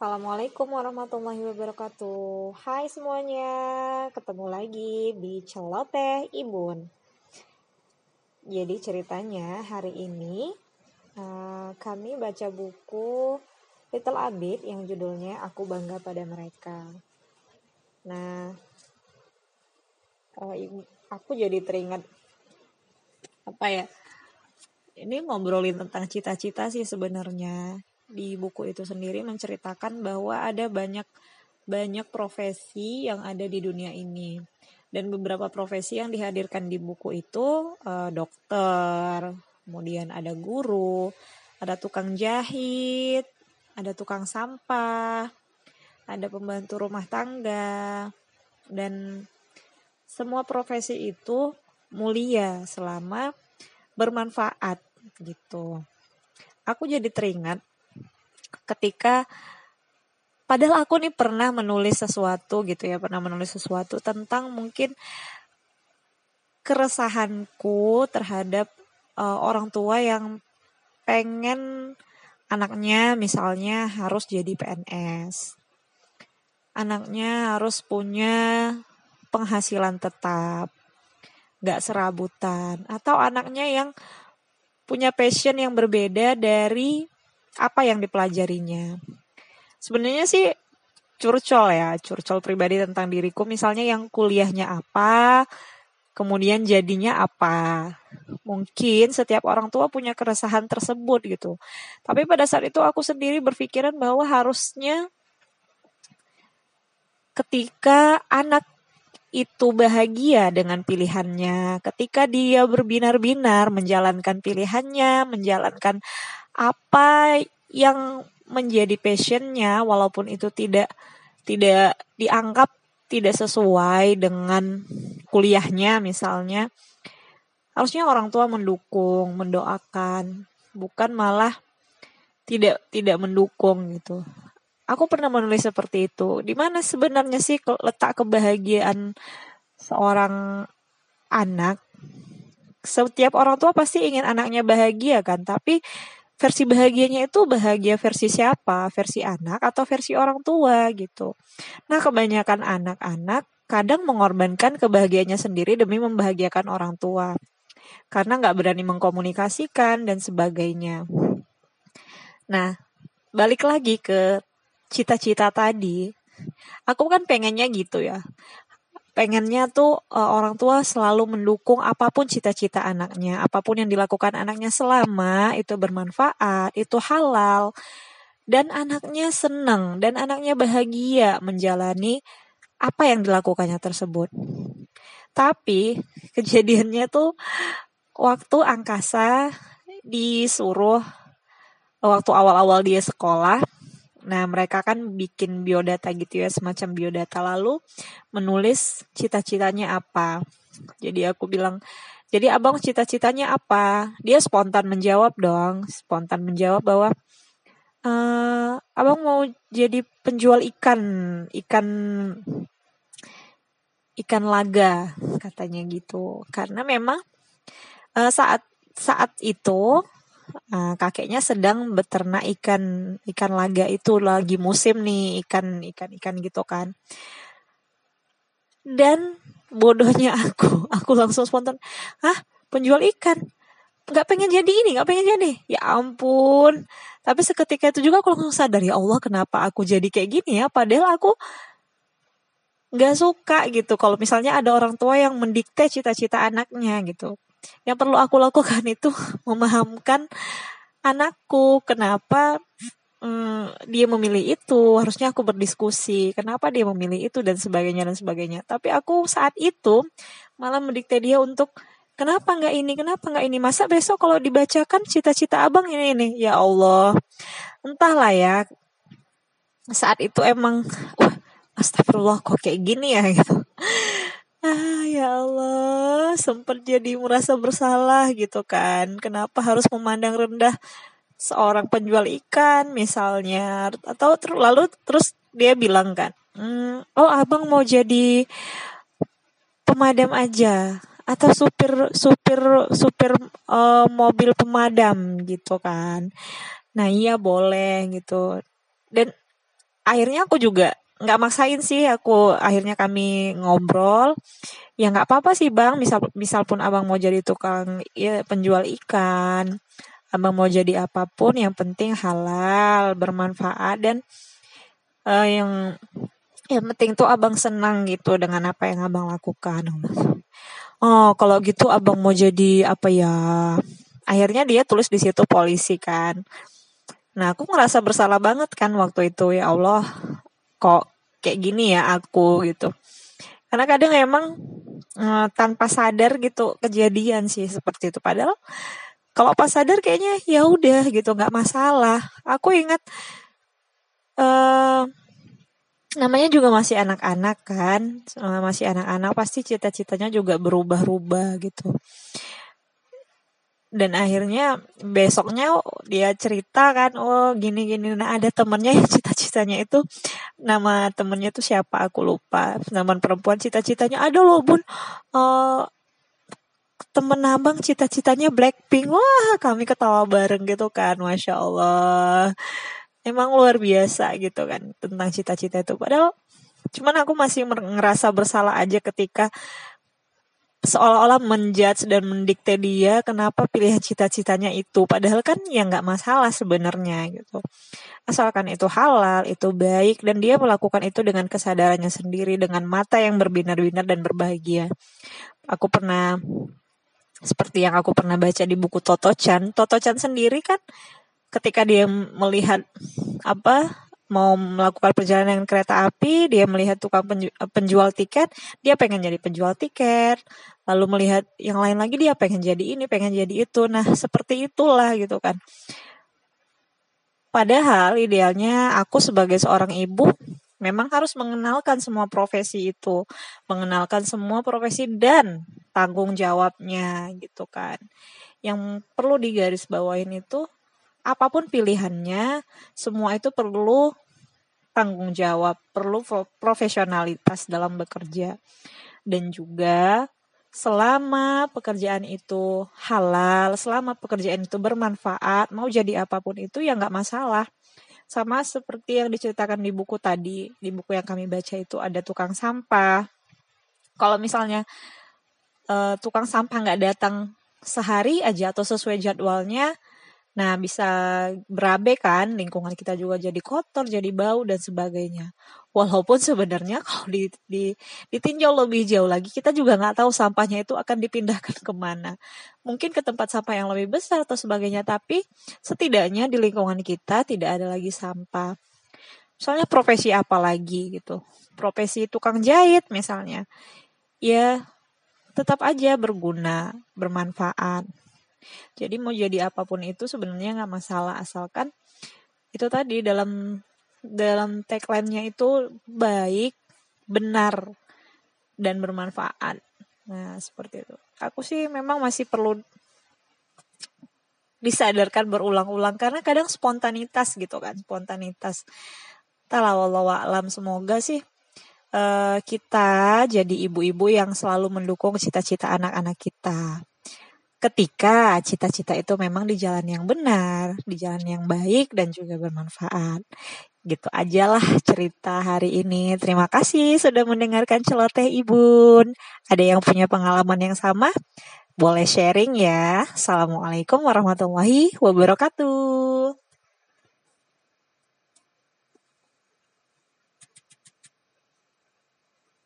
Assalamualaikum warahmatullahi wabarakatuh. Hai semuanya Ketemu lagi di Celoteh Ibun. Jadi ceritanya hari ini uh, Kami baca buku Little Abid yang judulnya Aku Bangga Pada Mereka. Nah uh, Aku jadi teringat Apa ya Ini ngobrolin tentang cita-cita sih sebenarnya di buku itu sendiri menceritakan bahwa ada banyak banyak profesi yang ada di dunia ini dan beberapa profesi yang dihadirkan di buku itu uh, dokter, kemudian ada guru, ada tukang jahit, ada tukang sampah, ada pembantu rumah tangga dan semua profesi itu mulia selama bermanfaat gitu. Aku jadi teringat ketika padahal aku nih pernah menulis sesuatu gitu ya, pernah menulis sesuatu tentang mungkin keresahanku terhadap uh, orang tua yang pengen anaknya misalnya harus jadi PNS. Anaknya harus punya penghasilan tetap, gak serabutan. Atau anaknya yang punya passion yang berbeda dari apa yang dipelajarinya. Sebenarnya sih curcol ya, curcol pribadi tentang diriku. Misalnya yang kuliahnya apa, kemudian jadinya apa. Mungkin setiap orang tua punya keresahan tersebut gitu. Tapi pada saat itu aku sendiri berpikiran bahwa harusnya ketika anak itu bahagia dengan pilihannya, ketika dia berbinar-binar menjalankan pilihannya, menjalankan apa yang menjadi passionnya walaupun itu tidak tidak dianggap tidak sesuai dengan kuliahnya misalnya. Harusnya orang tua mendukung mendoakan bukan malah tidak tidak mendukung gitu. Aku pernah menulis seperti itu. Di mana sebenarnya sih letak kebahagiaan seorang anak? Setiap orang tua pasti ingin anaknya bahagia kan tapi versi bahagianya itu bahagia versi siapa? Versi anak atau versi orang tua gitu. Nah, kebanyakan anak-anak kadang mengorbankan kebahagiaannya sendiri demi membahagiakan orang tua. Karena nggak berani mengkomunikasikan dan sebagainya. Nah, balik lagi ke cita-cita tadi. Aku kan pengennya gitu ya pengennya tuh uh, orang tua selalu mendukung apa pun cita-cita anaknya, apa pun yang dilakukan anaknya selama itu bermanfaat, itu halal dan anaknya senang dan anaknya bahagia menjalani apa yang dilakukannya tersebut. Tapi kejadiannya tuh waktu angkasa disuruh waktu awal-awal dia sekolah Nah, mereka kan bikin biodata gitu ya, semacam biodata lalu menulis cita-citanya apa. Jadi aku bilang, jadi abang cita-citanya apa? Dia spontan menjawab dong, spontan menjawab bahwa e, abang mau jadi penjual ikan, ikan ikan laga katanya gitu. Karena memang uh, saat saat itu uh, kakeknya sedang beternak ikan ikan laga itu lagi musim nih ikan ikan ikan gitu kan. Dan bodohnya aku aku langsung spontan ah penjual ikan? Nggak pengen jadi ini nggak pengen jadi. Ya ampun. Tapi seketika itu juga aku langsung sadar ya Allah kenapa aku jadi kayak gini ya? Padahal aku nggak suka gitu. Kalau misalnya ada orang tua yang mendikte cita-cita anaknya gitu yang perlu aku lakukan itu memahamkan anakku. Kenapa hmm, dia memilih itu? Harusnya aku berdiskusi kenapa dia memilih itu dan sebagainya dan sebagainya. Tapi aku saat itu malah mendikte dia untuk kenapa nggak ini? Kenapa nggak ini? Masa besok kalau dibacakan cita-cita abang ini ini? Ya Allah. Entahlah ya. Saat itu emang wah astagfirullah kok kayak gini ya? Gitu Ah, ya Allah, sempat jadi merasa bersalah gitu kan. Kenapa harus memandang rendah seorang penjual ikan misalnya atau ter lalu terus dia bilang kan, mm, "Oh, Abang mau jadi pemadam aja atau supir supir supir uh, mobil pemadam gitu kan." Nah, iya boleh gitu. Dan akhirnya aku juga nggak maksain sih aku akhirnya kami ngobrol. Ya nggak apa-apa sih bang. Misal misal pun abang mau jadi tukang ya, penjual ikan. Abang mau jadi apa pun yang penting halal bermanfaat dan uh, yang yang penting tuh abang senang gitu dengan apa yang abang lakukan. Oh kalau gitu abang mau jadi apa ya? Akhirnya dia tulis di situ polisi kan. Nah aku ngerasa bersalah banget kan waktu itu. Ya Allah kok kayak gini ya aku gitu. Karena kadang emang uh, tanpa sadar gitu kejadian sih seperti itu. Padahal kalau pas sadar kayaknya ya udah gitu nggak masalah. Aku ingat uh, namanya juga masih anak-anak kan masih anak-anak pasti cita-citanya juga berubah-ubah gitu. Dan akhirnya besoknya dia cerita kan oh gini gini nah ada temennya cita-citanya itu nama temennya tuh siapa aku lupa. Nama perempuan cita-citanya. Ada loh bun. Uh, temen abang cita-citanya Blackpink. Wah kami ketawa bareng gitu kan masya Allah. Emang luar biasa gitu kan tentang cita-cita itu. Padahal cuman aku masih ngerasa bersalah aja ketika seolah-olah menjudge dan mendikte dia kenapa pilih cita-citanya itu. Padahal kan ya nggak masalah sebenarnya gitu. Asalkan itu halal itu baik dan dia melakukan itu dengan kesadarannya sendiri dengan mata yang berbinar-binar dan berbahagia. Aku pernah seperti yang aku pernah baca di buku Toto Chan. Toto Chan sendiri kan ketika dia melihat apa mau melakukan perjalanan kereta api, dia melihat tukang penjual tiket, dia pengen jadi penjual tiket. Lalu melihat yang lain lagi dia pengen jadi ini, pengen jadi itu. Nah, seperti itulah gitu kan. Padahal idealnya aku sebagai seorang ibu memang harus mengenalkan semua profesi itu, mengenalkan semua profesi dan tanggung jawabnya gitu kan. Yang perlu digarisbawain itu apa pun pilihannya, semua itu perlu tanggung jawab, perlu profesionalitas dalam bekerja. Dan juga selama pekerjaan itu halal, selama pekerjaan itu bermanfaat, mau jadi apa pun itu ya nggak masalah. Sama seperti yang diceritakan di buku tadi, di buku yang kami baca itu ada tukang sampah. Kalau misalnya uh, tukang sampah nggak datang sehari aja atau sesuai jadwalnya, Nah, bisa berabe kan, lingkungan kita juga jadi kotor, jadi bau dan sebagainya. Walaupun sebenarnya kalau di, di, ditinjau lebih jauh lagi, kita juga nggak tahu sampahnya itu akan dipindahkan ke mana. Mungkin ke tempat sampah yang lebih besar atau sebagainya, tapi setidaknya di lingkungan kita tidak ada lagi sampah. Misalnya profesi apa lagi gitu. Profesi tukang jahit misalnya. Ya, tetap aja berguna, bermanfaat jadi mau jadi apa pun itu sebenarnya nggak masalah asalkan itu tadi dalam dalam tagline-nya itu baik, benar dan bermanfaat. Nah, seperti itu. Aku sih memang masih perlu disadarkan berulang-ulang karena kadang spontanitas gitu kan, spontanitas. Talawallahu alam semoga sih uh, kita jadi ibu-ibu yang selalu mendukung cita-cita anak-anak kita ketika cita-cita itu memang di jalan yang benar, di jalan yang baik dan juga bermanfaat. Gitu aja lah cerita hari ini. Terima kasih sudah mendengarkan celoteh Ibun. Ada yang punya pengalaman yang sama? Boleh sharing ya. Assalamualaikum warahmatullahi wabarakatuh.